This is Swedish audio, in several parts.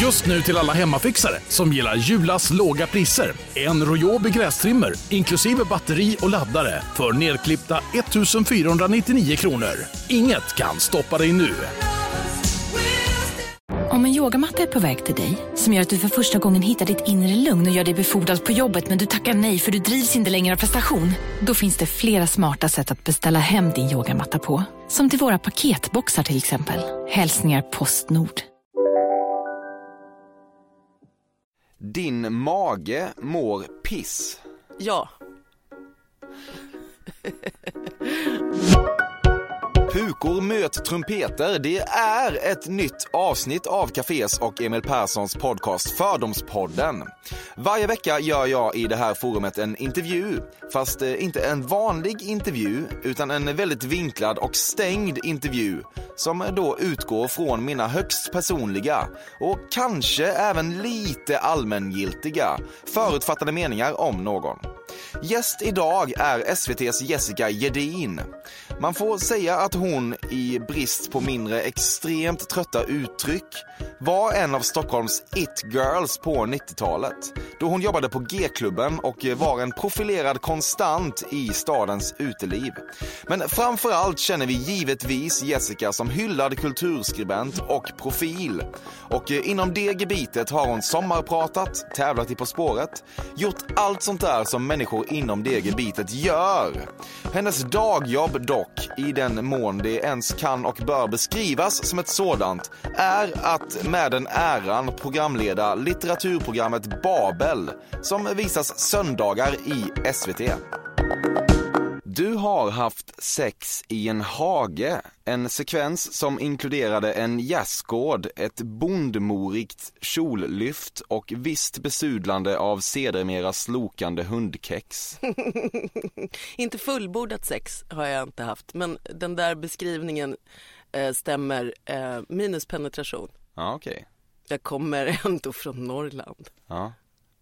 Just nu till alla hemmafixare som gillar Julas låga priser. En Royobi grästrimmer inklusive batteri och laddare för nedklippta 1 499 kronor. Inget kan stoppa dig nu. Om en yogamatta är på väg till dig, som gör att du för första gången hittar ditt inre lugn och gör dig befordrad på jobbet men du tackar nej för du drivs inte längre av prestation. Då finns det flera smarta sätt att beställa hem din yogamatta på. Som till våra paketboxar till exempel. Hälsningar Postnord. Din mage mår piss. Ja. Pukor möt trumpeter, det är ett nytt avsnitt av Cafés och Emil Perssons podcast Fördomspodden. Varje vecka gör jag i det här forumet en intervju, fast eh, inte en vanlig intervju, utan en väldigt vinklad och stängd intervju som eh, då utgår från mina högst personliga och kanske även lite allmängiltiga förutfattade meningar om någon. Gäst idag är SVTs Jessica Gedin. Man får säga att hon, i brist på mindre extremt trötta uttryck, var en av Stockholms it-girls på 90-talet. Då hon jobbade på G-klubben och var en profilerad konstant i stadens uteliv. Men framför allt känner vi givetvis Jessica som hyllad kulturskribent och profil. Och eh, inom det gebitet har hon sommarpratat, tävlat i På spåret, gjort allt sånt där som människor inom det gebitet gör. Hennes dagjobb dock, i den mån det ens kan och bör beskrivas som ett sådant, är att med den äran programleda litteraturprogrammet Babel som visas söndagar i SVT. Du har haft sex i en hage, en sekvens som inkluderade en gästgård, ett bondmorigt kjollyft och visst besudlande av sedermera slokande hundkex. inte fullbordat sex har jag inte haft, men den där beskrivningen eh, stämmer, eh, minus penetration. Ja, okej. Okay. Jag kommer ändå från Norrland. Ja.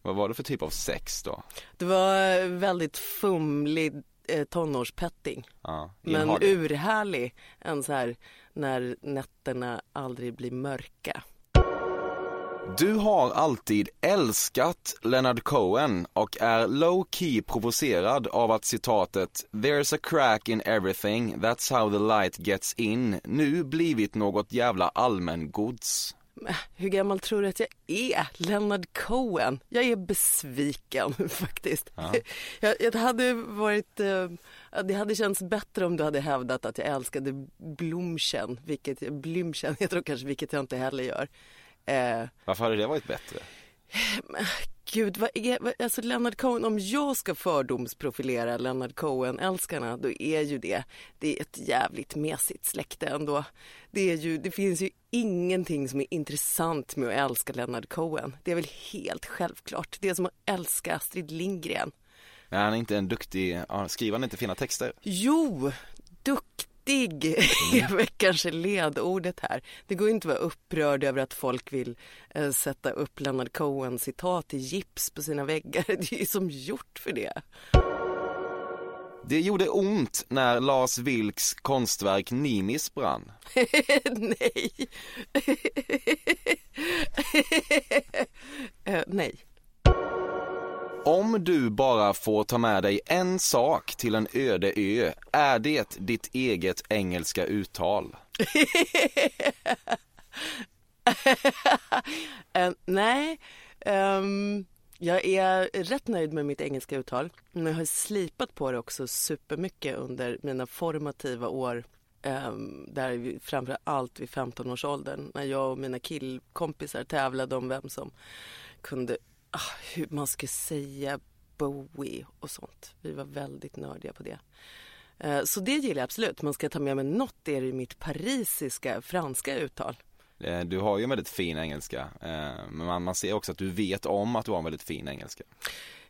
Vad var det för typ av sex då? Det var väldigt fumlig eh, tonårspetting. Ja, men urhärlig. En så här när nätterna aldrig blir mörka. Du har alltid älskat Leonard Cohen och är low key provocerad av att citatet “There's a crack in everything, that's how the light gets in” nu blivit något jävla allmängods. Hur gammal tror du att jag är? Leonard Cohen. Jag är besviken faktiskt. Ja. Jag, jag hade varit, eh, det hade känts bättre om du hade hävdat att jag älskade Blomchen, vilket, Blümchen heter det kanske, vilket jag inte heller gör. Eh, Varför hade det varit bättre? Gud, vad är, alltså Leonard Cohen, om jag ska fördomsprofilera Leonard Cohen-älskarna, då är ju det, det är ett jävligt mesigt släkte ändå. Det, är ju, det finns ju ingenting som är intressant med att älska Leonard Cohen. Det är väl helt självklart. Det är som att älska Astrid Lindgren. Men han är inte en duktig, skriver han inte fina texter? Jo, duktig Viktig är väl kanske ledordet här. Det går inte att vara upprörd över att folk vill eh, sätta upp Leonard Cohen citat i gips på sina väggar. Det är ju som gjort för det. Det gjorde ont när Lars Vilks konstverk Nimis brann. nej. uh, nej. Om du bara får ta med dig en sak till en öde ö, är det ditt eget engelska uttal? uh, nej, um, jag är rätt nöjd med mitt engelska uttal. Men jag har slipat på det också supermycket under mina formativa år um, där framför allt vid 15-årsåldern när jag och mina killkompisar tävlade om vem som kunde hur man ska säga Bowie och sånt. Vi var väldigt nördiga på det. Eh, så det gillar jag absolut. Man ska ta med mig något är i mitt parisiska franska uttal. Eh, du har ju en väldigt fin engelska, eh, men man ser också att du vet om att du har en väldigt fin engelska.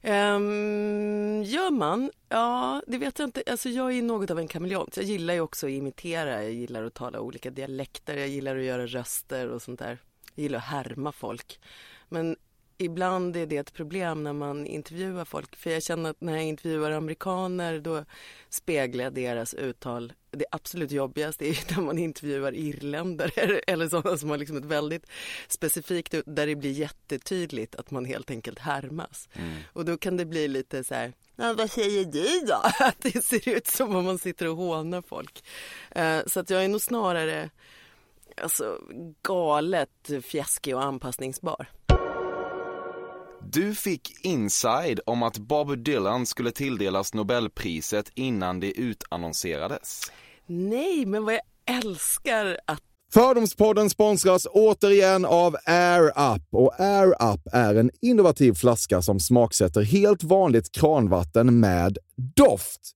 Um, gör man? Ja, det vet jag inte. Alltså jag är något av en kameleont. Jag gillar ju också att imitera, jag gillar att tala olika dialekter, jag gillar att göra röster och sånt där. Jag gillar att härma folk. Men ibland är det ett problem när man intervjuar folk. För jag känner att när jag intervjuar amerikaner då speglar deras uttal. Det absolut jobbigaste är när man intervjuar irländare eller sådana som har liksom ett väldigt specifikt där det blir jättetydligt att man helt enkelt härmas. Mm. Och då kan det bli lite så här, vad säger du då? Att det ser ut som om man sitter och hånar folk. Uh, så att jag är nog snarare alltså, galet fjäskig och anpassningsbar. Du fick inside om att Bob Dylan skulle tilldelas Nobelpriset innan det utannonserades. Nej, men vad jag älskar att Fördomspodden sponsras återigen av Air Up och Air Up är en innovativ flaska som smaksätter helt vanligt kranvatten med doft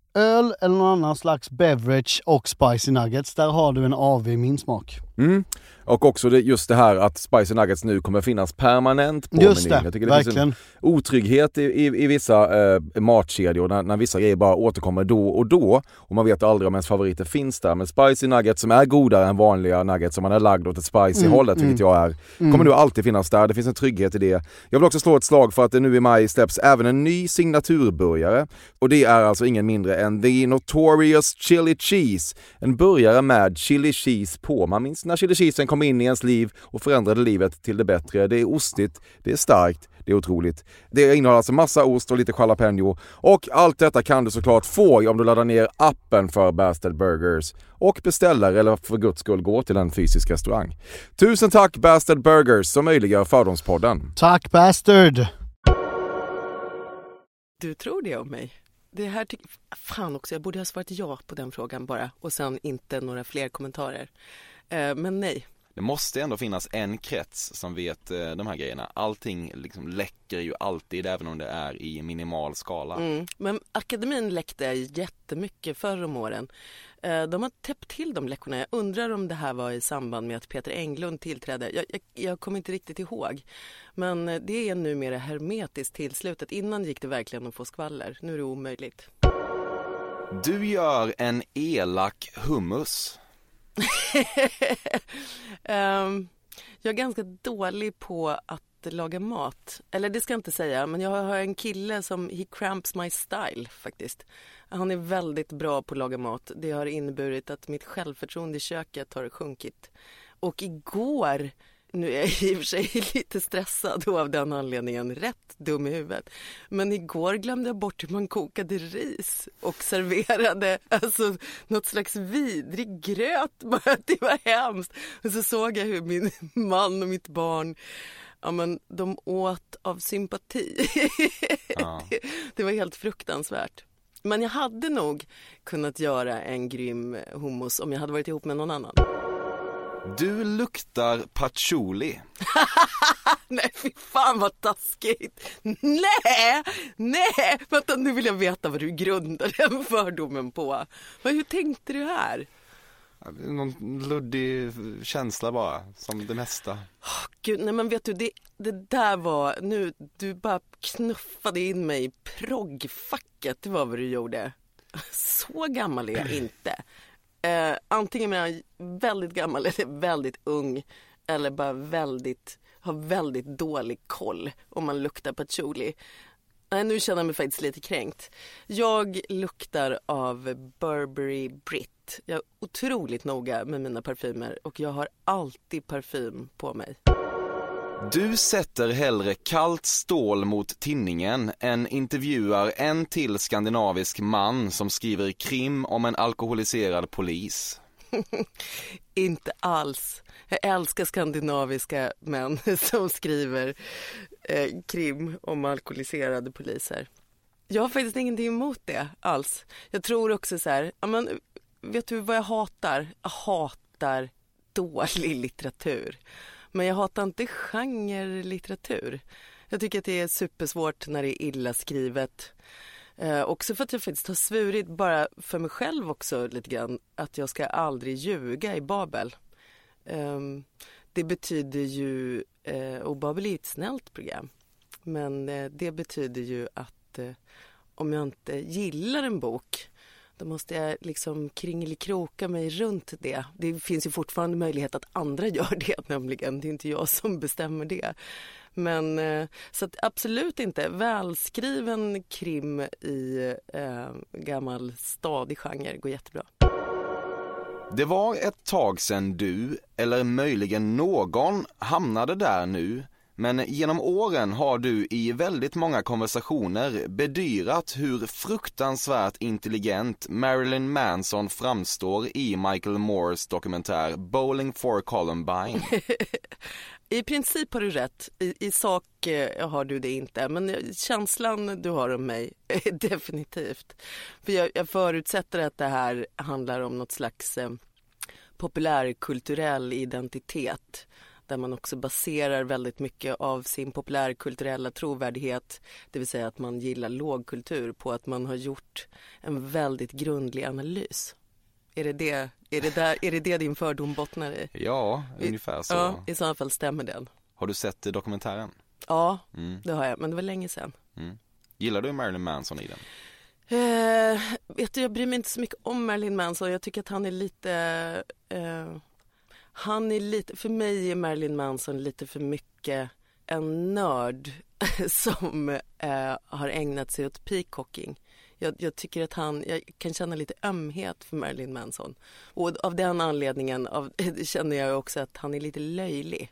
öl eller någon annan slags beverage och spicy nuggets, där har du en AV i min smak. Mm. Och också det, just det här att Spicy Nuggets nu kommer finnas permanent på Just menyn. det, Jag tycker det finns verkligen. en otrygghet i, i, i vissa eh, matkedjor när, när vissa grejer bara återkommer då och då och man vet aldrig om ens favoriter finns där. Men Spicy Nuggets som är godare än vanliga nuggets som man är lagd åt ett spicy Mm, hållet, vilket jag är, kommer nu alltid finnas där. Det finns en trygghet i det. Jag vill också slå ett slag för att det nu i maj släpps även en ny signaturburgare och det är alltså ingen mindre än The Notorious Chili Cheese. En burgare med chili cheese på. Man minns när chili cheesen kom in i ens liv och förändrade livet till det bättre. Det är ostigt, det är starkt, det är otroligt. Det innehåller alltså massa ost och lite jalapeno och allt detta kan du såklart få om du laddar ner appen för Bastard Burgers och beställer eller för guds skull går till en fysisk restaurang. Tusen tack Bastard Burgers som möjliggör Fördomspodden. Tack Bastard! Du tror det om mig? Det här tycker... Fan också, jag borde ha svarat ja på den frågan bara och sen inte några fler kommentarer. Eh, men nej. Det måste ändå finnas en krets som vet eh, de här grejerna. Allting liksom läcker ju alltid även om det är i minimal skala. Mm. Men akademin läckte jättemycket förr om åren. Eh, de har täppt till de läckorna. Jag undrar om det här var i samband med att Peter Englund tillträdde. Jag, jag, jag kommer inte riktigt ihåg. Men eh, det är numera hermetiskt tillslutet. Innan gick det verkligen att få skvaller. Nu är det omöjligt. Du gör en elak hummus. Ehm, jag är ganska dålig på att laga mat. Eller det ska jag inte säga, men jag har en kille som he cramps my style faktiskt. Han är väldigt bra på att laga mat. Det har inneburit att mitt självförtroende i köket har sjunkit. Och igår, nu är jag i och för sig lite stressad och av den anledningen rätt dum i huvudet. Men igår glömde jag bort hur man kokade ris och serverade alltså något slags vidrig gröt bara. Det var hemskt. Och så såg jag hur min man och mitt barn Ja men de åt av sympati. Ja. det, det var helt fruktansvärt. Men jag hade nog kunnat göra en grym hummus om jag hade varit ihop med någon annan. Du luktar patchouli. Nej fy fan vad taskigt. Nej, nej. Vänta nu vill jag veta vad du grundar den fördomen på. Vad, hur tänkte du här? Någon luddig känsla bara, som det mesta. Gud, nej men vet du, det, det där var, nu, du bara knuffade in mig i proggfacket, det var vad du gjorde. Så gammal är jag inte. Eh, antingen är jag väldigt gammal eller väldigt ung eller bara väldigt, har väldigt dålig koll om man luktar patchouli. Nej, nu känner jag mig faktiskt lite kränkt. Jag luktar av Burberry Brit. Jag är otroligt noga med mina parfymer och jag har alltid parfym på mig. Du sätter hellre kallt stål mot tinningen än intervjuar en till skandinavisk man som skriver krim om en alkoholiserad polis. Inte alls. Jag älskar skandinaviska män som skriver eh, krim om alkoholiserade poliser. Jag har faktiskt ingenting emot det alls. Jag tror också så här, ja, men, vet du vad jag hatar? Jag hatar dålig litteratur. Men jag hatar inte genrelitteratur. Jag tycker att det är supersvårt när det är illa skrivet. Eh, också för att jag faktiskt har svurit, bara för mig själv också lite grann, att jag ska aldrig ljuga i Babel. Eh, det betyder ju, eh, och Babel är ett snällt program, men eh, det betyder ju att eh, om jag inte gillar en bok då måste jag liksom kringelikroka mig runt det. Det finns ju fortfarande möjlighet att andra gör det nämligen. Det är inte jag som bestämmer det. Men eh, så att absolut inte. Välskriven krim i eh, gammal stadig genre går jättebra. Det var ett tag sedan du, eller möjligen någon, hamnade där nu. Men genom åren har du i väldigt många konversationer bedyrat hur fruktansvärt intelligent Marilyn Manson framstår i Michael Moores dokumentär Bowling for Columbine. I princip har du rätt. I, i sak eh, har du det inte. Men känslan du har om mig, är definitivt. För jag, jag förutsätter att det här handlar om något slags eh, populärkulturell identitet där man också baserar väldigt mycket av sin populärkulturella trovärdighet, det vill säga att man gillar lågkultur, på att man har gjort en väldigt grundlig analys. Är det det, är det där, är det, det din fördom bottnar i? Ja, ungefär så. Ja, i så fall stämmer den. Har du sett dokumentären? Ja, Mm. det har jag, men det var länge sedan. Mm. Gillar du Marilyn Manson i den? Eh, vet du, jag bryr mig inte så mycket om Marilyn Manson. Jag tycker att han är lite... Eh, han är lite... För mig är Marilyn Manson lite för mycket en nörd som eh, har ägnat sig åt peacocking. Jag, jag tycker att han, jag kan känna lite ömhet för Marilyn Manson. Och av den anledningen av, känner jag också att han är lite löjlig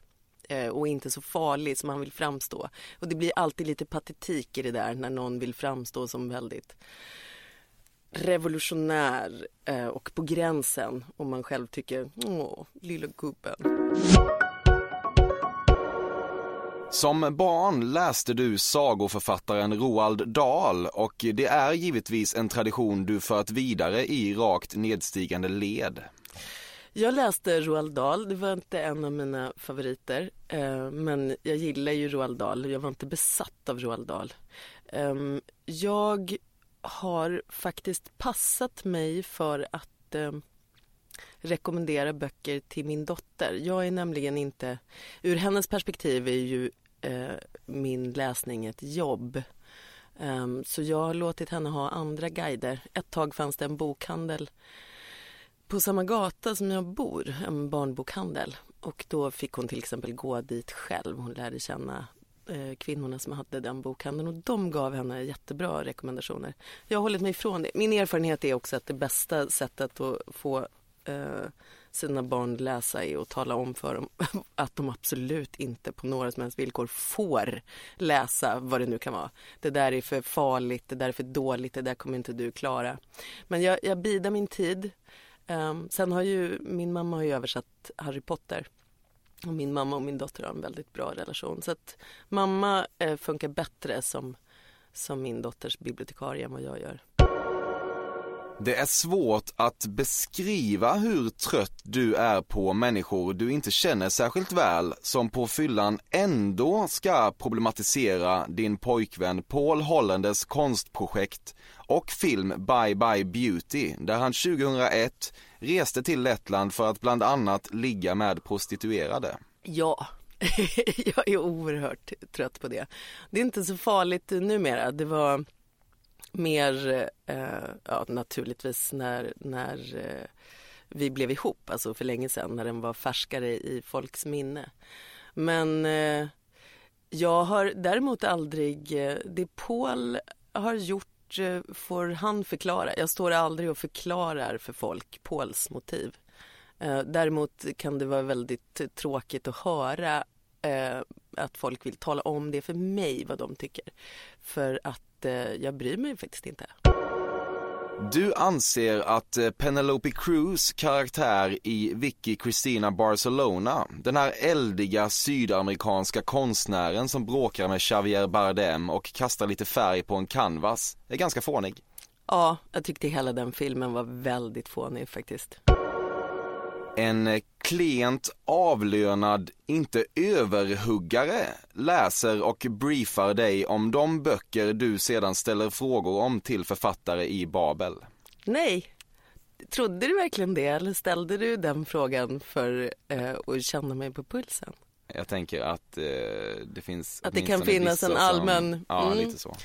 eh, och inte så farlig som han vill framstå. Och det blir alltid lite patetik i det där när någon vill framstå som väldigt revolutionär eh, och på gränsen om man själv tycker åh, lilla gubben. Som barn läste du sagoförfattaren Roald Dahl och det är givetvis en tradition du fört vidare i rakt nedstigande led. Jag läste Roald Dahl, det var inte en av mina favoriter eh, men jag gillar ju Roald Dahl, jag var inte besatt av Roald Dahl. Eh, jag har faktiskt passat mig för att eh, rekommendera böcker till min dotter. Jag är nämligen inte, ur hennes perspektiv är ju eh, min läsning ett jobb. Ehm, så jag har låtit henne ha andra guider. Ett tag fanns det en bokhandel på samma gata som jag bor, en barnbokhandel. Och då fick hon till exempel gå dit själv. Hon lärde känna Eh, kvinnorna som hade den bokhandeln och de gav henne jättebra rekommendationer. Jag har hållit mig ifrån det. Min erfarenhet är också att det bästa sättet att få eh, sina barn läsa är att tala om för dem att de absolut inte på några som helst villkor får läsa vad det nu kan vara. Det där är för farligt, det där är för dåligt, det där kommer inte du klara. Men jag, jag bidar min tid. Ehm, sen har ju min mamma har ju översatt Harry Potter. Och min mamma och min dotter har en väldigt bra relation. Så att mamma eh, funkar bättre som, som min dotters bibliotekarie än vad jag gör. Det är svårt att beskriva hur trött du är på människor du inte känner särskilt väl som på fyllan ändå ska problematisera din pojkvän Paul Hollanders konstprojekt och film Bye Bye Beauty där han 2001 reste till Lettland för att bland annat ligga med prostituerade. Ja, jag är oerhört trött på det. Det är inte så farligt numera. Det var mer, eh, ja, naturligtvis när, när eh, vi blev ihop, alltså för länge sedan, när den var färskare i folks minne. Men eh, jag har däremot aldrig, eh, det Paul har gjort eh, får han förklara. Jag står aldrig och förklarar för folk Pauls motiv. Eh, däremot kan det vara väldigt eh, tråkigt att höra eh, att folk vill tala om det för mig vad de tycker. För att eh, jag bryr mig faktiskt inte. Du anser att eh, Penelope Cruz karaktär i Vicky Cristina Barcelona, den här eldiga sydamerikanska konstnären som bråkar med Javier Bardem och kastar lite färg på en canvas, är ganska fånig. Ja, jag tyckte hela den filmen var väldigt fånig faktiskt. En eh, klent avlönad, inte överhuggare, läser och briefar dig om de böcker du sedan ställer frågor om till författare i Babel. Nej, trodde du verkligen det eller ställde du den frågan för eh, att känna mig på pulsen? Jag tänker att eh, det finns Att det kan finnas en allmän- Som, ja, mm. lite så.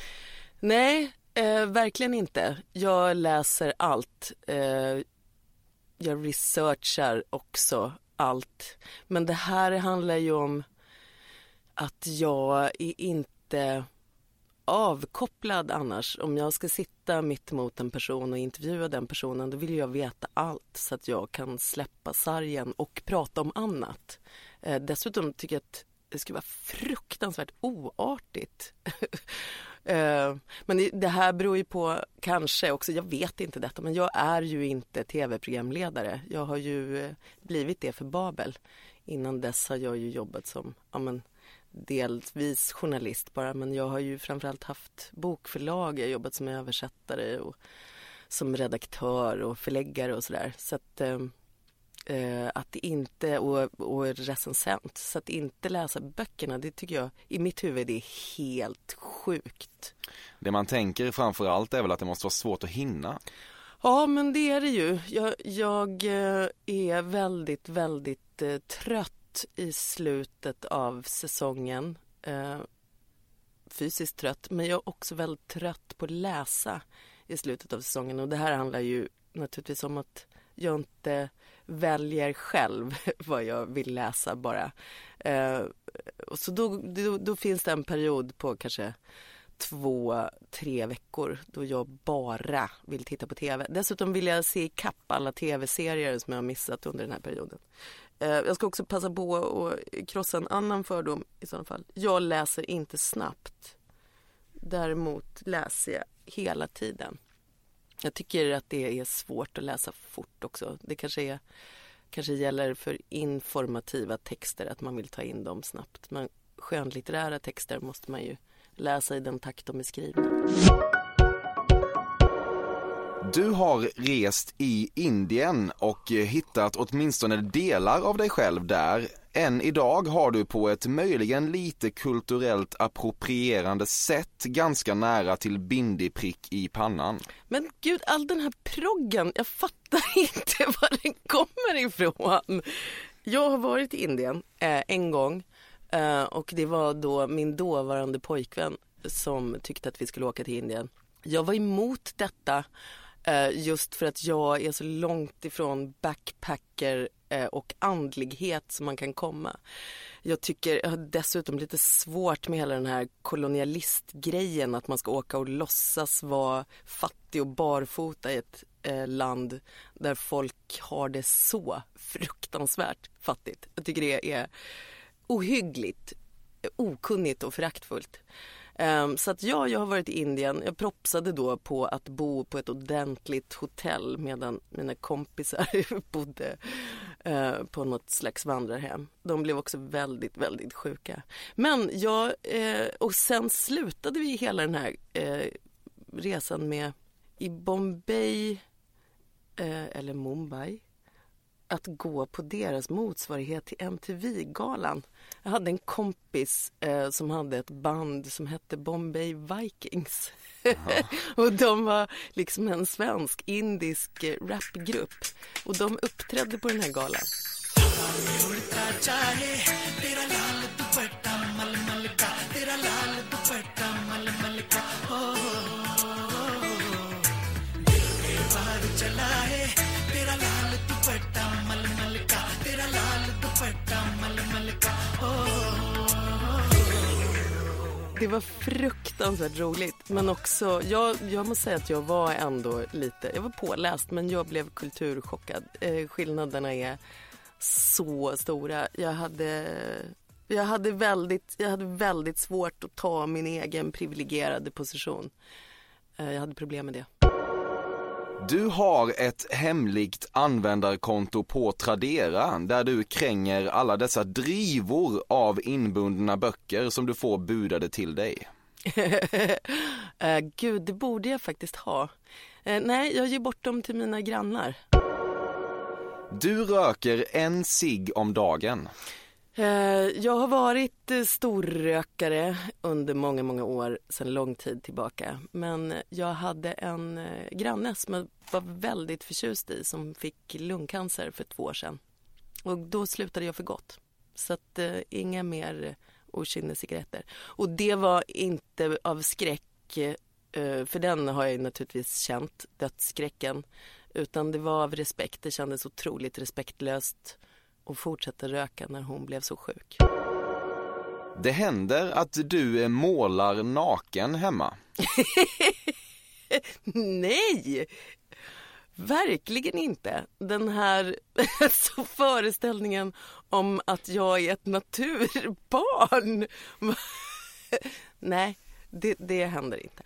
Nej, eh, verkligen inte. Jag läser allt. Jag researchar också allt. Men det här handlar ju om att jag är inte avkopplad annars. Om jag ska sitta mitt emot en person och intervjua den personen då vill jag veta allt så att jag kan släppa sargen och prata om annat. Eh, dessutom tycker jag att det skulle vara fruktansvärt oartigt. Eh, men det, här beror ju på, kanske också, jag vet inte detta, men jag är ju inte tv-programledare. Jag har ju eh, blivit det för Babel. innan dess har jag ju jobbat som ja, men, delvis journalist bara men jag har ju framförallt haft bokförlag, jag har jobbat som översättare och som redaktör och förläggare och sådär. Så att, eh, eh, att inte, och, och recensent, så att inte läsa böckerna det tycker jag i mitt huvud är helt sjukt. Det man tänker framför allt är väl att det måste vara svårt att hinna. Ja men det är det ju. Jag, jag eh, är väldigt, väldigt eh, trött i slutet av säsongen. Eh, fysiskt trött men jag är också väldigt trött på att läsa i slutet av säsongen och det här handlar ju naturligtvis om att jag inte väljer själv vad jag vill läsa bara. Eh, så då, då, då, finns det en period på kanske två, tre veckor då jag bara vill titta på tv. Dessutom vill jag se ikapp alla tv-serier som jag har missat under den här perioden. Eh, jag ska också passa på att krossa en annan fördom i sådana fall. Jag läser inte snabbt. Däremot läser jag hela tiden. Jag tycker att det är svårt att läsa fort också. Det kanske, är, kanske gäller för informativa texter att man vill ta in dem snabbt. Men skönlitterära texter måste man ju läsa i den takt de är skrivna. Du har rest i Indien och eh, hittat åtminstone delar av dig själv där. Än idag har du på ett möjligen lite kulturellt approprierande sätt ganska nära till bindiprick i pannan. Men gud, all den här proggen, jag fattar inte var den kommer ifrån. Jag har varit i Indien eh, en gång eh, och det var då min dåvarande pojkvän som tyckte att vi skulle åka till Indien. Jag var emot detta Eh, just för att jag är så långt ifrån backpacker eh, och andlighet som man kan komma. Jag tycker, jag har dessutom lite svårt med hela den här kolonialistgrejen att man ska åka och låtsas vara fattig och barfota i ett eh, land där folk har det så fruktansvärt fattigt. Jag tycker det är ohyggligt okunnigt och föraktfullt. Um, så att ja, jag har varit i Indien. Jag propsade då på att bo på ett ordentligt hotell medan mina kompisar bodde uh, på något slags vandrarhem. De blev också väldigt, väldigt sjuka. Men jag, uh, och sen slutade vi hela den här uh, resan med i Bombay eller Mumbai att gå på deras motsvarighet till MTV-galan. Jag hade en kompis eh, som hade ett band som hette Bombay Vikings. och de var liksom en svensk indisk rapgrupp och de uppträdde på den här galan. Det var fruktansvärt roligt. Men också, jag, jag måste säga att jag var ändå lite, jag var påläst men jag blev kulturchockad. Eh, skillnaderna är så stora. Jag hade, jag, hade väldigt, jag hade väldigt svårt att ta min egen privilegierade position. Eh, jag hade problem med det. Du har ett hemligt användarkonto på Tradera där du kränger alla dessa drivor av inbundna böcker som du får budade till dig. uh, gud, det borde jag faktiskt ha. Uh, nej, jag ger bort dem till mina grannar. Du röker en cigg om dagen. Eh, jag har varit eh, storrökare under många, många år sedan lång tid tillbaka. Men jag hade en eh, granne som jag var väldigt förtjust i som fick lungcancer för två år sedan. Och då slutade jag för gott. Så att inga mer okynnescigaretter. Och det var inte av skräck, för den har jag naturligtvis känt, dödsskräcken. Utan det var av respekt, det kändes otroligt respektlöst och fortsätta röka när hon blev så sjuk. Det händer att du målar naken hemma. Nej! Verkligen inte. Den här alltså, föreställningen om att jag är ett naturbarn. Nej, det, det händer inte.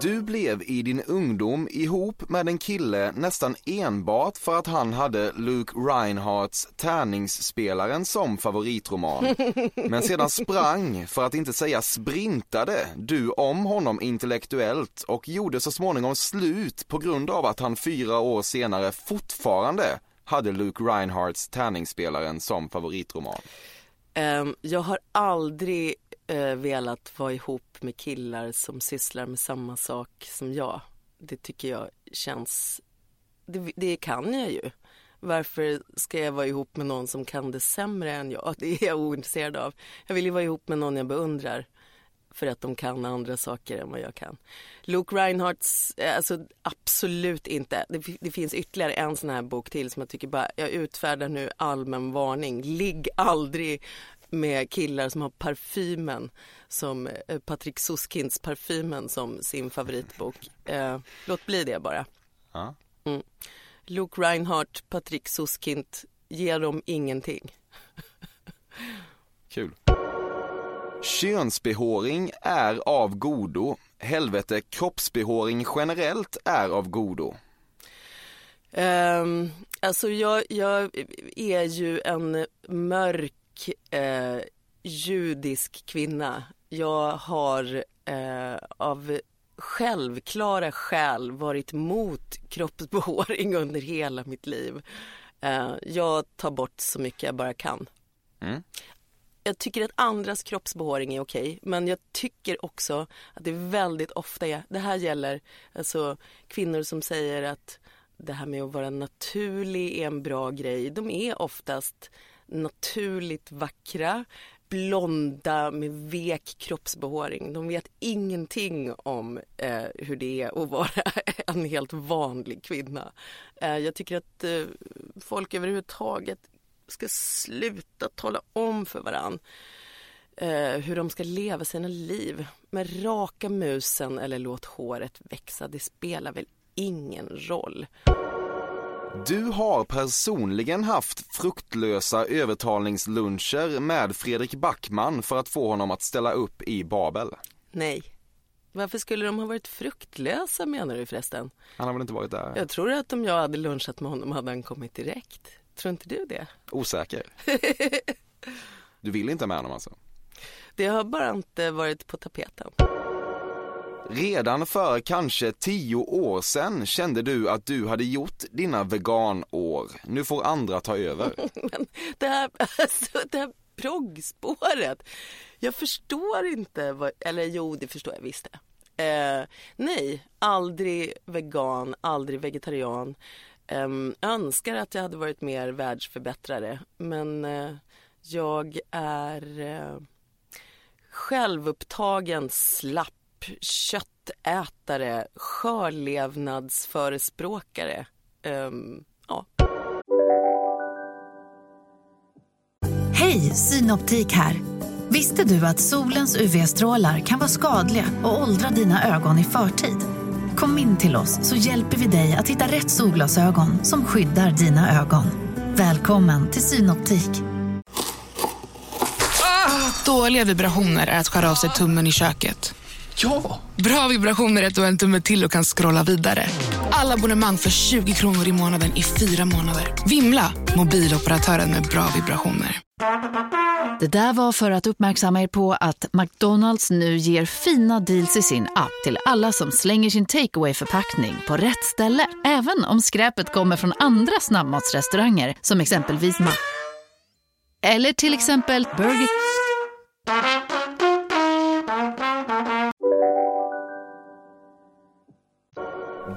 Du blev i din ungdom ihop med en kille nästan enbart för att han hade Luke Reinhardts Tärningsspelaren som favoritroman. Men sedan sprang, för att inte säga sprintade, du om honom intellektuellt och gjorde så småningom slut på grund av att han fyra år senare fortfarande hade Luke Reinhardts Tärningsspelaren som favoritroman. Um, jag har aldrig eh, velat vara ihop med killar som sysslar med samma sak som jag. Det tycker jag känns... Det, det kan jag ju. Varför ska jag vara ihop med någon som kan det sämre än jag? Det är jag ointresserad av. Jag vill ju vara ihop med någon jag beundrar för att de kan andra saker än vad jag kan. Luke Reinhardts, eh, alltså absolut inte. Det, det, finns ytterligare en sån här bok till som jag tycker bara, jag utfärdar nu allmän varning. Ligg aldrig med killar som har parfymen som eh, Patrik Suskinds parfymen som sin favoritbok. Eh, låt bli det bara. Ja. Mm. Luke Reinhardt, Patrik Suskind, ger dem ingenting. Kul. Könsbehåring är av godo. Helvete, kroppsbehåring generellt är av godo. Um, alltså jag, jag är ju en mörk eh, judisk kvinna. Jag har eh, av självklara skäl varit mot kroppsbehåring under hela mitt liv. Eh, jag tar bort så mycket jag bara kan. Mm. Jag tycker att andras kroppsbehåring är okej, men jag tycker också att det väldigt ofta är, det här gäller alltså kvinnor som säger att det här med att vara naturlig är en bra grej. De är oftast naturligt vackra, blonda med vek kroppsbehåring. De vet ingenting om eh, hur det är att vara en helt vanlig kvinna. Eh, jag tycker att eh, folk överhuvudtaget ska sluta tala om för varann eh, hur de ska leva sina liv. Med raka musen eller låt håret växa, det spelar väl ingen roll. Du har personligen haft fruktlösa övertalningsluncher med Fredrik Backman för att få honom att ställa upp i Babel. Nej. Varför skulle de ha varit fruktlösa menar du förresten? Han har väl inte varit där? Jag tror att om jag hade lunchat med honom hade han kommit direkt. Tror inte du det? Osäker? Du vill inte med honom alltså? Det har bara inte varit på tapeten. Redan för kanske tio år sedan kände du att du hade gjort dina veganår. Nu får andra ta över. Men det här, alltså, det här proggspåret. Jag förstår inte vad, eller jo det förstår jag visst. Eh, nej, aldrig vegan, aldrig vegetarian. Eh, önskar att jag hade varit mer världsförbättrare men eh, jag är eh, självupptagen, slapp köttätare, skörlevnadsförespråkare. Um, ja. Hej, Synoptik här. Visste du att solens UV-strålar kan vara skadliga och åldra dina ögon i förtid? Kom in till oss så hjälper vi dig att hitta rätt solglasögon som skyddar dina ögon. Välkommen till Synoptik. Dåliga vibrationer är att skära av sig tummen i köket. Ja! Bra vibrationer är du har en tumme till och kan scrolla vidare. Alla abonnemang för 20 kronor i månaden i fyra månader. Vimla! Mobiloperatören med bra vibrationer. Det där var för att uppmärksamma er på att McDonalds nu ger fina deals i sin app till alla som slänger sin takeaway förpackning på rätt ställe. Även om skräpet kommer från andra snabbmatsrestauranger som exempelvis Ma... Eller till exempel Burger...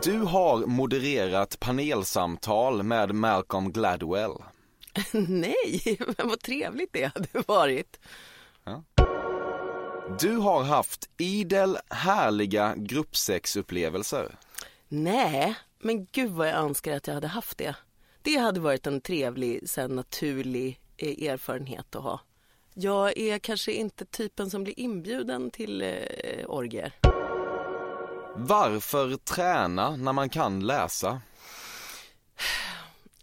Du har modererat panelsamtal med Malcolm Gladwell. Nej, men vad trevligt det hade varit. Ja. Du har haft idel härliga gruppsexupplevelser. Nej, men gud vad jag önskar att jag hade haft det. Det hade varit en trevlig, så naturlig eh, erfarenhet att ha. Jag är kanske inte typen som blir inbjuden till eh, orgier. Varför träna när man kan läsa?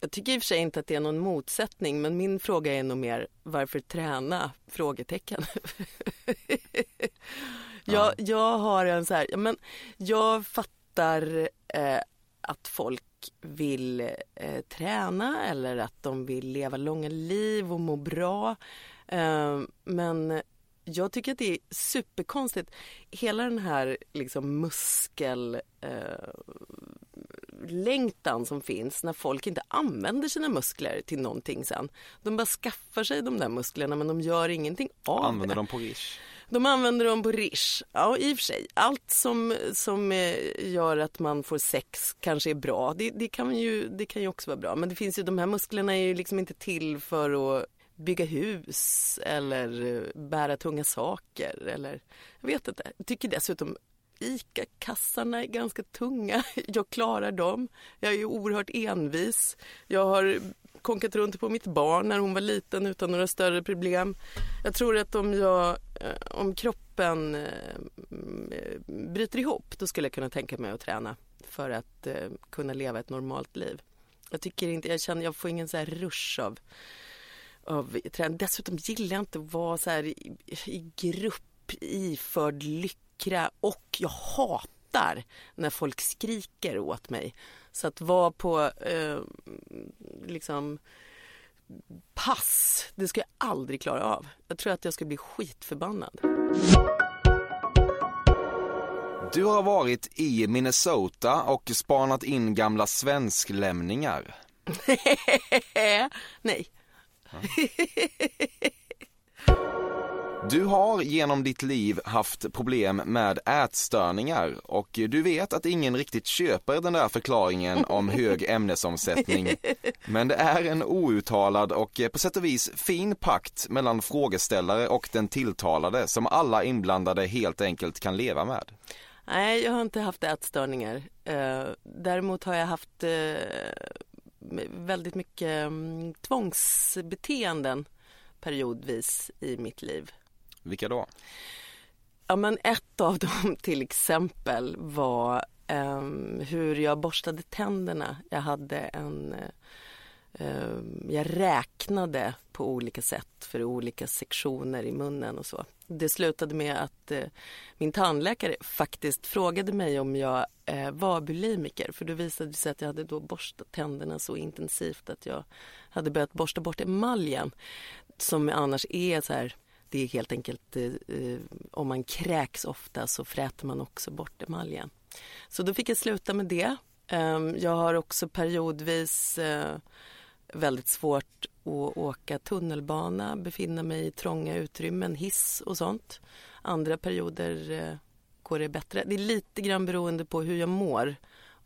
Jag tycker i och för sig inte att det är någon motsättning men min fråga är nog mer varför träna? Frågetecken. Ja. Jag, jag har en så här, men jag fattar eh, att folk vill eh, träna eller att de vill leva långa liv och må bra. Eh, men jag tycker att det är superkonstigt. Hela den här liksom muskel eh, som finns när folk inte använder sina muskler till någonting sen. De bara skaffar sig de där musklerna men de gör ingenting av Använder det. dem på Rish. De använder dem på Rish. Ja, i och för sig. Allt som, som eh, gör att man får sex kanske är bra. Det, det, kan ju, det kan ju också vara bra. Men det finns ju, de här musklerna är ju liksom inte till för att bygga hus eller eh, bära tunga saker eller jag vet inte. Jag tycker dessutom ICA-kassarna är ganska tunga. Jag klarar dem. Jag är oerhört envis. Jag har konkat runt på mitt barn när hon var liten utan några större problem. Jag tror att om, jag, eh, om kroppen eh, bryter ihop då skulle jag kunna tänka mig att träna för att kunna leva ett normalt liv. Jag tycker inte, jag känner, jag får ingen så här rush av, av träning. Dessutom gillar jag inte att vara så här i, i grupp iförd lyckra och jag hatar när folk skriker åt mig. Så att vara på eh, liksom pass, det ska jag aldrig klara av. Jag tror att jag ska bli skitförbannad. Du har varit i Minnesota och spanat in gamla svensklämningar. Nej. Du har genom ditt liv haft problem med ätstörningar och du vet att ingen riktigt köper den där förklaringen om hög ämnesomsättning. Men det är en outtalad och på sätt och vis fin pakt mellan frågeställare och den tilltalade som alla inblandade helt enkelt kan leva med. Nej, jag har inte haft ätstörningar. Eh, däremot har jag haft eh, väldigt mycket mm, tvångsbeteenden periodvis i mitt liv. Vilka då? Ja, men ett av dem till exempel var um, hur jag borstade tänderna. Jag hade en... Um, jag räknade på olika sätt för olika sektioner i munnen och så. Det slutade med att eh, min tandläkare faktiskt frågade mig om jag eh, var bulimiker för det visade sig att jag hade då borstat tänderna så intensivt att jag hade börjat borsta bort emaljen som annars är så här det är helt enkelt eh, eh om man kräks ofta så fräter man också bort emaljen. Så då fick jag sluta med det. Eh, jag har också periodvis eh, väldigt svårt att åka tunnelbana, befinna mig i trånga utrymmen, hiss och sånt. Andra perioder eh, går det bättre. Det är lite grann beroende på hur jag mår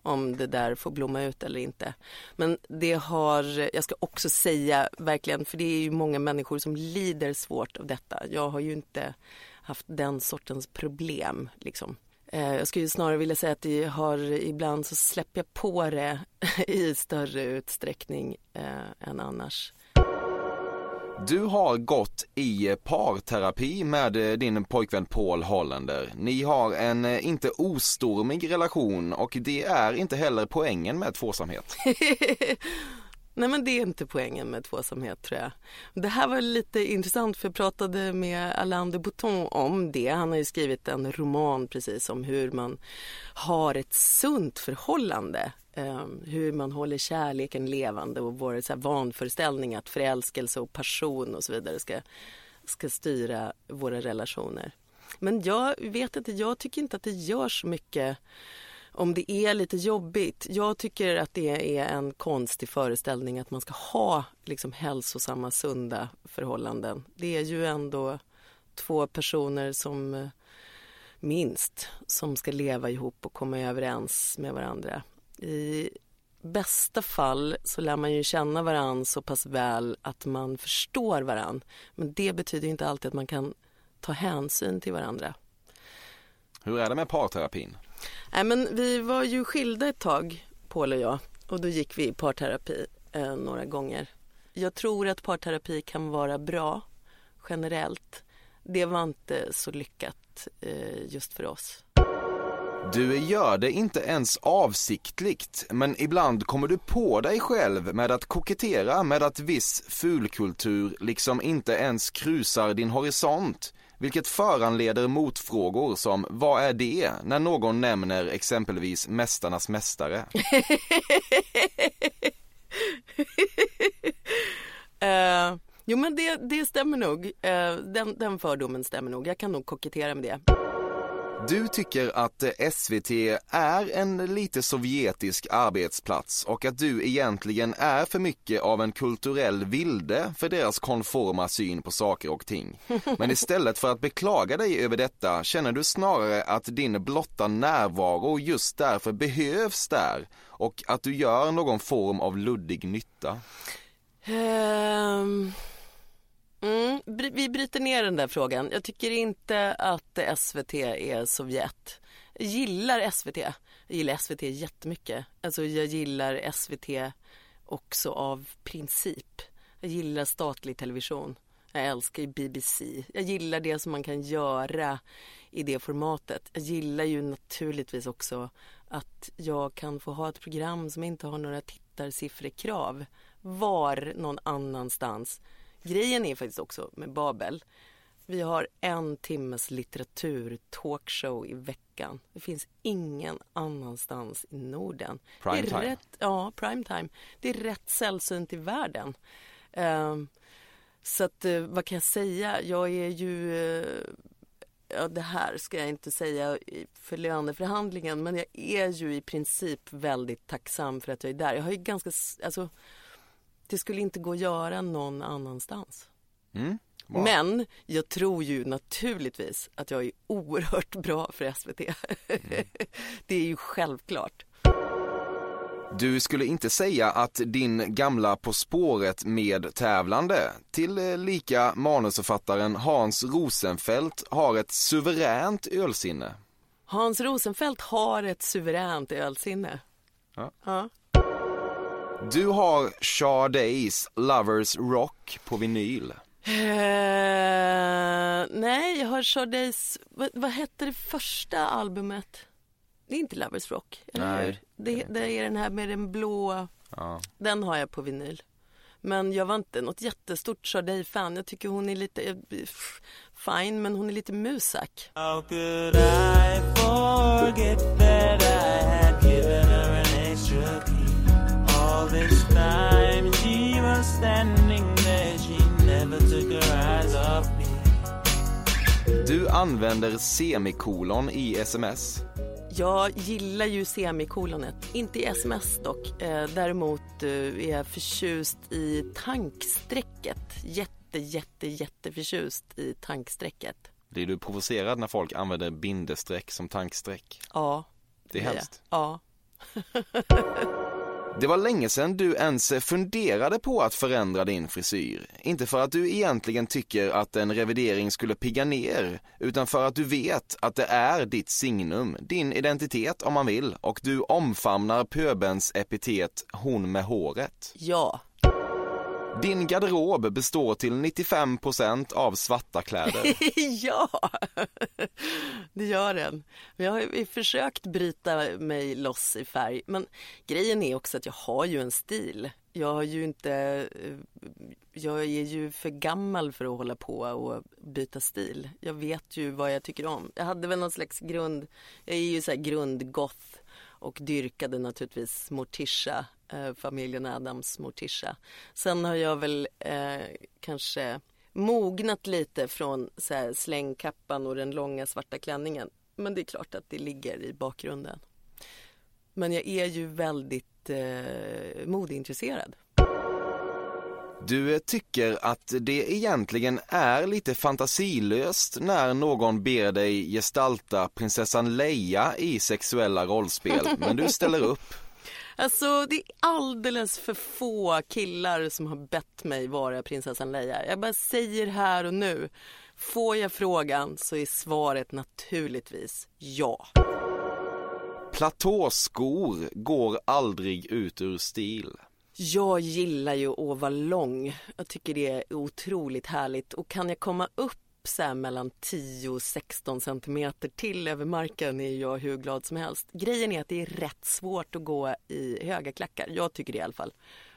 om det där får blomma ut eller inte. Men det har, jag ska också säga verkligen, för det är ju många människor som lider svårt av detta. Jag har ju inte haft den sortens problem liksom. Eh, jag skulle snarare vilja säga att det har, ibland så släpper jag på det i större utsträckning eh, än annars. Du har gått i parterapi med eh, din pojkvän Paul Hollander. Ni har en eh, inte ostormig relation och det är inte heller poängen med tvåsamhet. Nej men det är inte poängen med tvåsamhet tror jag. Det här var lite intressant för jag pratade med Alain de Botton om det. Han har ju skrivit en roman precis om hur man har ett sunt förhållande. Um, hur man håller kärleken levande och vår så här, vanföreställning att förälskelse och passion och så vidare ska, ska styra våra relationer. Men jag vet inte, jag tycker inte att det gör så mycket om det är lite jobbigt. Jag tycker att det är en konstig föreställning att man ska ha liksom hälsosamma, sunda förhållanden. Det är ju ändå två personer som eh, minst som ska leva ihop och komma överens med varandra. I bästa fall så lär man ju känna varandra så pass väl att man förstår varandra. Men det betyder inte alltid att man kan ta hänsyn till varandra. Hur är det med parterapin? Nej, men vi var ju skilda ett tag, Paul och jag. Och då gick vi i parterapi eh, några gånger. Jag tror att parterapi kan vara bra generellt. Det var inte så lyckat eh, just för oss. Du gör det inte ens avsiktligt, men ibland kommer du på dig själv med att kokettera med att viss fulkultur liksom inte ens krusar din horisont. Vilket föranleder motfrågor som vad är det när någon nämner exempelvis Mästarnas mästare? uh, jo men det, det stämmer nog. Uh, den, den fördomen stämmer nog. Jag kan nog kokettera med det. Du tycker att SVT är en lite sovjetisk arbetsplats och att du egentligen är för mycket av en kulturell vilde för deras konforma syn på saker och ting. Men istället för att beklaga dig över detta känner du snarare att din blotta närvaro just därför behövs där och att du gör någon form av luddig nytta. Um... Mm, vi bryter ner den där frågan. Jag tycker inte att SVT är Sovjet. Jag gillar SVT. Jag gillar SVT jättemycket. Alltså jag gillar SVT också av princip. Jag gillar statlig television. Jag älskar BBC. Jag gillar det som man kan göra i det formatet. Jag gillar ju naturligtvis också att jag kan få ha ett program som inte har några tittarsiffrekrav var någon annanstans Grejen är faktiskt också med Babel. Vi har en timmes litteratur talkshow i veckan. Det finns ingen annanstans i Norden. Prime det är time. Rätt, ja, prime time. Det är rätt sällsynt i världen. Uh, så att, uh, vad kan jag säga? Jag är ju... Uh, ja, det här ska jag inte säga för löneförhandlingen men jag är ju i princip väldigt tacksam för att jag är där. Jag har ju ganska... Alltså, det skulle inte gå att göra någon annanstans. Mm. Wow. Men jag tror ju naturligtvis att jag är oerhört bra för SVT. Mm. det är ju självklart. Du skulle inte säga att din gamla På spåret med tävlande till eh, lika manusförfattaren Hans Rosenfeldt har ett suveränt ölsinne? Hans Rosenfeldt har ett suveränt ölsinne. Ja. ja. Du har Sade's Lovers Rock på vinyl. Uh, nej, jag har Sade's, vad, vad hette det första albumet? Det är inte Lovers Rock, eller nej, hur? Det, det är den här med den blå, ja. den har jag på vinyl. Men jag var inte något jättestort Sade-fan. Jag tycker hon är lite, fine, men hon är lite musak. How this time she was standing there She never took her eyes off me Du använder semikolon i sms. Jag gillar ju semikolonet, inte i sms dock. Eh, däremot eh, är jag förtjust i tankstrecket. Jätte, jätte, jätteförtjust i tankstrecket. Blir du provocerad när folk använder bindestreck som tankstreck? Ja. Det är hemskt. Ja. Det var länge sedan du ens funderade på att förändra din frisyr. Inte för att du egentligen tycker att en revidering skulle pigga ner, utan för att du vet att det är ditt signum, din identitet om man vill, och du omfamnar pöbens epitet hon med håret. Ja. Din garderob består till 95% av svarta kläder. ja, det gör den. Jag har ju försökt bryta mig loss i färg. Men grejen är också att jag har ju en stil. Jag har ju inte... Eh, jag är ju för gammal för att hålla på och byta stil. Jag vet ju vad jag tycker om. Jag hade väl någon slags grund... Jag är ju så här grundgoth och dyrkade naturligtvis Morticia eh, familjen Adams Morticia. Sen har jag väl eh, kanske mognat lite från så här, slängkappan och den långa svarta klänningen. Men det är klart att det ligger i bakgrunden. Men jag är ju väldigt eh, modeintresserad. Du tycker att det egentligen är lite fantasilöst när någon ber dig gestalta prinsessan Leia i sexuella rollspel, men du ställer upp. Alltså det är alldeles för få killar som har bett mig vara prinsessan Leia. Jag bara säger här och nu. Får jag frågan så är svaret naturligtvis ja. Platåskor går aldrig ut ur stil. Jag gillar ju att vara lång. Jag tycker det är otroligt härligt. Och kan jag komma upp så mellan 10 och 16 centimeter till över marken är jag hur glad som helst. Grejen är att det är rätt svårt att gå i höga klackar. Jag tycker det i alla fall.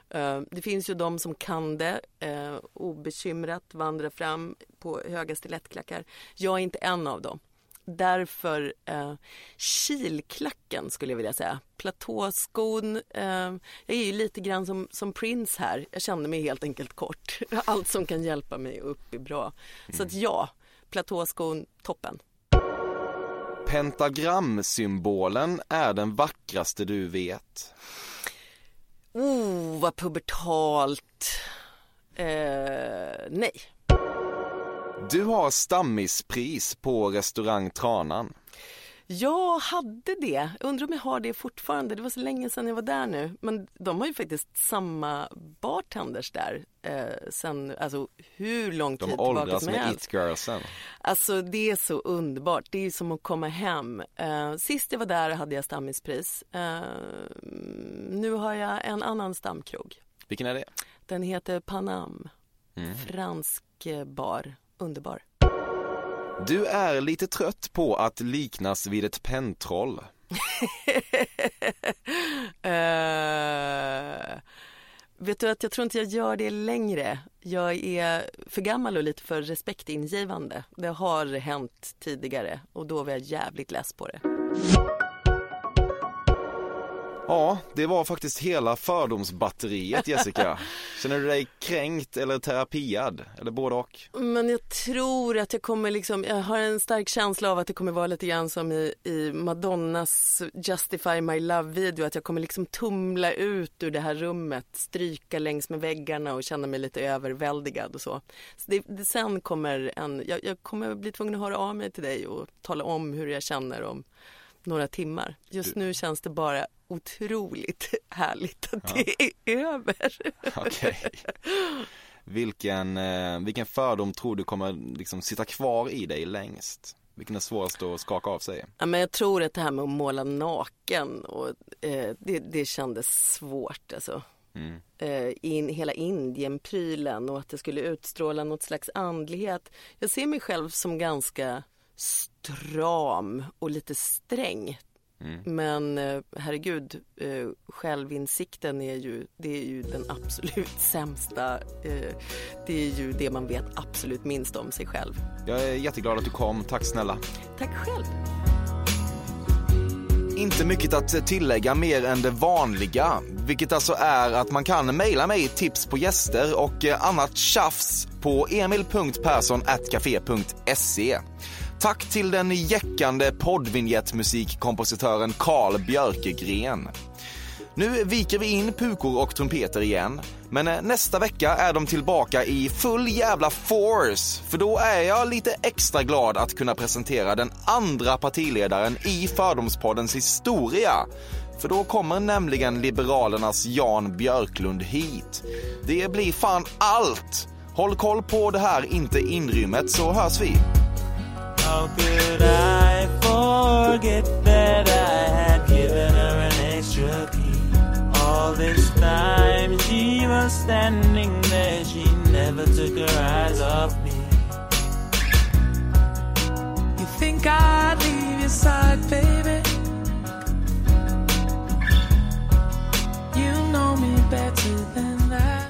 Eh, det finns ju de som kan det eh, obekymrat vandra fram på höga stilettklackar. Jag är inte en av dem. Därför eh, kilklacken skulle jag vilja säga. Platåskon. Eh, jag är ju lite grann som, som Prince här. Jag känner mig helt enkelt kort. Allt som kan hjälpa mig upp är bra. Så att ja, platåskon, toppen. Pentagramsymbolen är den vackraste du vet. Oh, vad pubertalt. Eh, nej. Du har stammispris på restaurang Tranan. Jag hade det. Undrar om jag har det fortfarande. Det var så länge sedan jag var där nu. Men de har ju faktiskt samma bartenders där eh, sen, alltså hur lång tid De tillbaka åldras som med helst. it-girlsen. Alltså det är så underbart. Det är som att komma hem. Eh, sist jag var där hade jag stammispris. Eh, nu har jag en annan stamkrog. Vilken är det? Den heter Panam. Mm. Fransk bar. Underbar. Du är lite trött på att liknas vid ett pentroll. Eh, vet du att jag tror inte jag gör det längre. Jag är för gammal och lite för respektingivande. Det har hänt tidigare och då var jag jävligt less på det. Ja, det var faktiskt hela fördomsbatteriet Jessica. Känner du dig kränkt eller terapiad? Eller både och? Men jag tror att jag kommer liksom, jag har en stark känsla av att det kommer vara lite grann som i, i Madonnas Justify My Love-video, att jag kommer liksom tumla ut ur det här rummet, stryka längs med väggarna och känna mig lite överväldigad och så. så det, det, sen kommer en, jag, jag kommer bli tvungen att höra av mig till dig och tala om hur jag känner om några timmar. Just nu känns det bara otroligt härligt att Ja. det är över. Okej. Vilken, eh, vilken fördom tror du kommer liksom sitta kvar i dig längst? Vilken är svårast att skaka av sig? Ja, men jag tror att det här med att måla naken, och, eh, det, det kändes svårt. Alltså. Mm. Eh, in, hela Indienprylen och att det skulle utstråla något slags andlighet. Jag ser mig själv som ganska stram och lite sträng. Mm. Men eh, herregud, eh, självinsikten är ju, det är ju den absolut sämsta. Eh, det är ju det man vet absolut minst om sig själv. Jag är jätteglad att du kom, tack snälla. Tack själv. Inte mycket att tillägga mer än det vanliga, vilket alltså är att man kan mejla mig tips på gäster och annat tjafs på emil.persson.café.se. Tack till den jäckande poddvinjettmusikkompositören Carl Björkegren. Nu viker vi in pukor och trumpeter igen, men eh, nästa vecka är de tillbaka i full jävla force, för då är jag lite extra glad att kunna presentera den andra partiledaren i Fördomspoddens historia. För då kommer nämligen Liberalernas Jan Björklund hit. Det blir fan allt! Håll koll på det här inte inrymmet så hörs vi. How could I forget that I had given her an extra key? All this time she was standing there, she never took her eyes off me. You think I'd leave your side, baby? You know me better than that.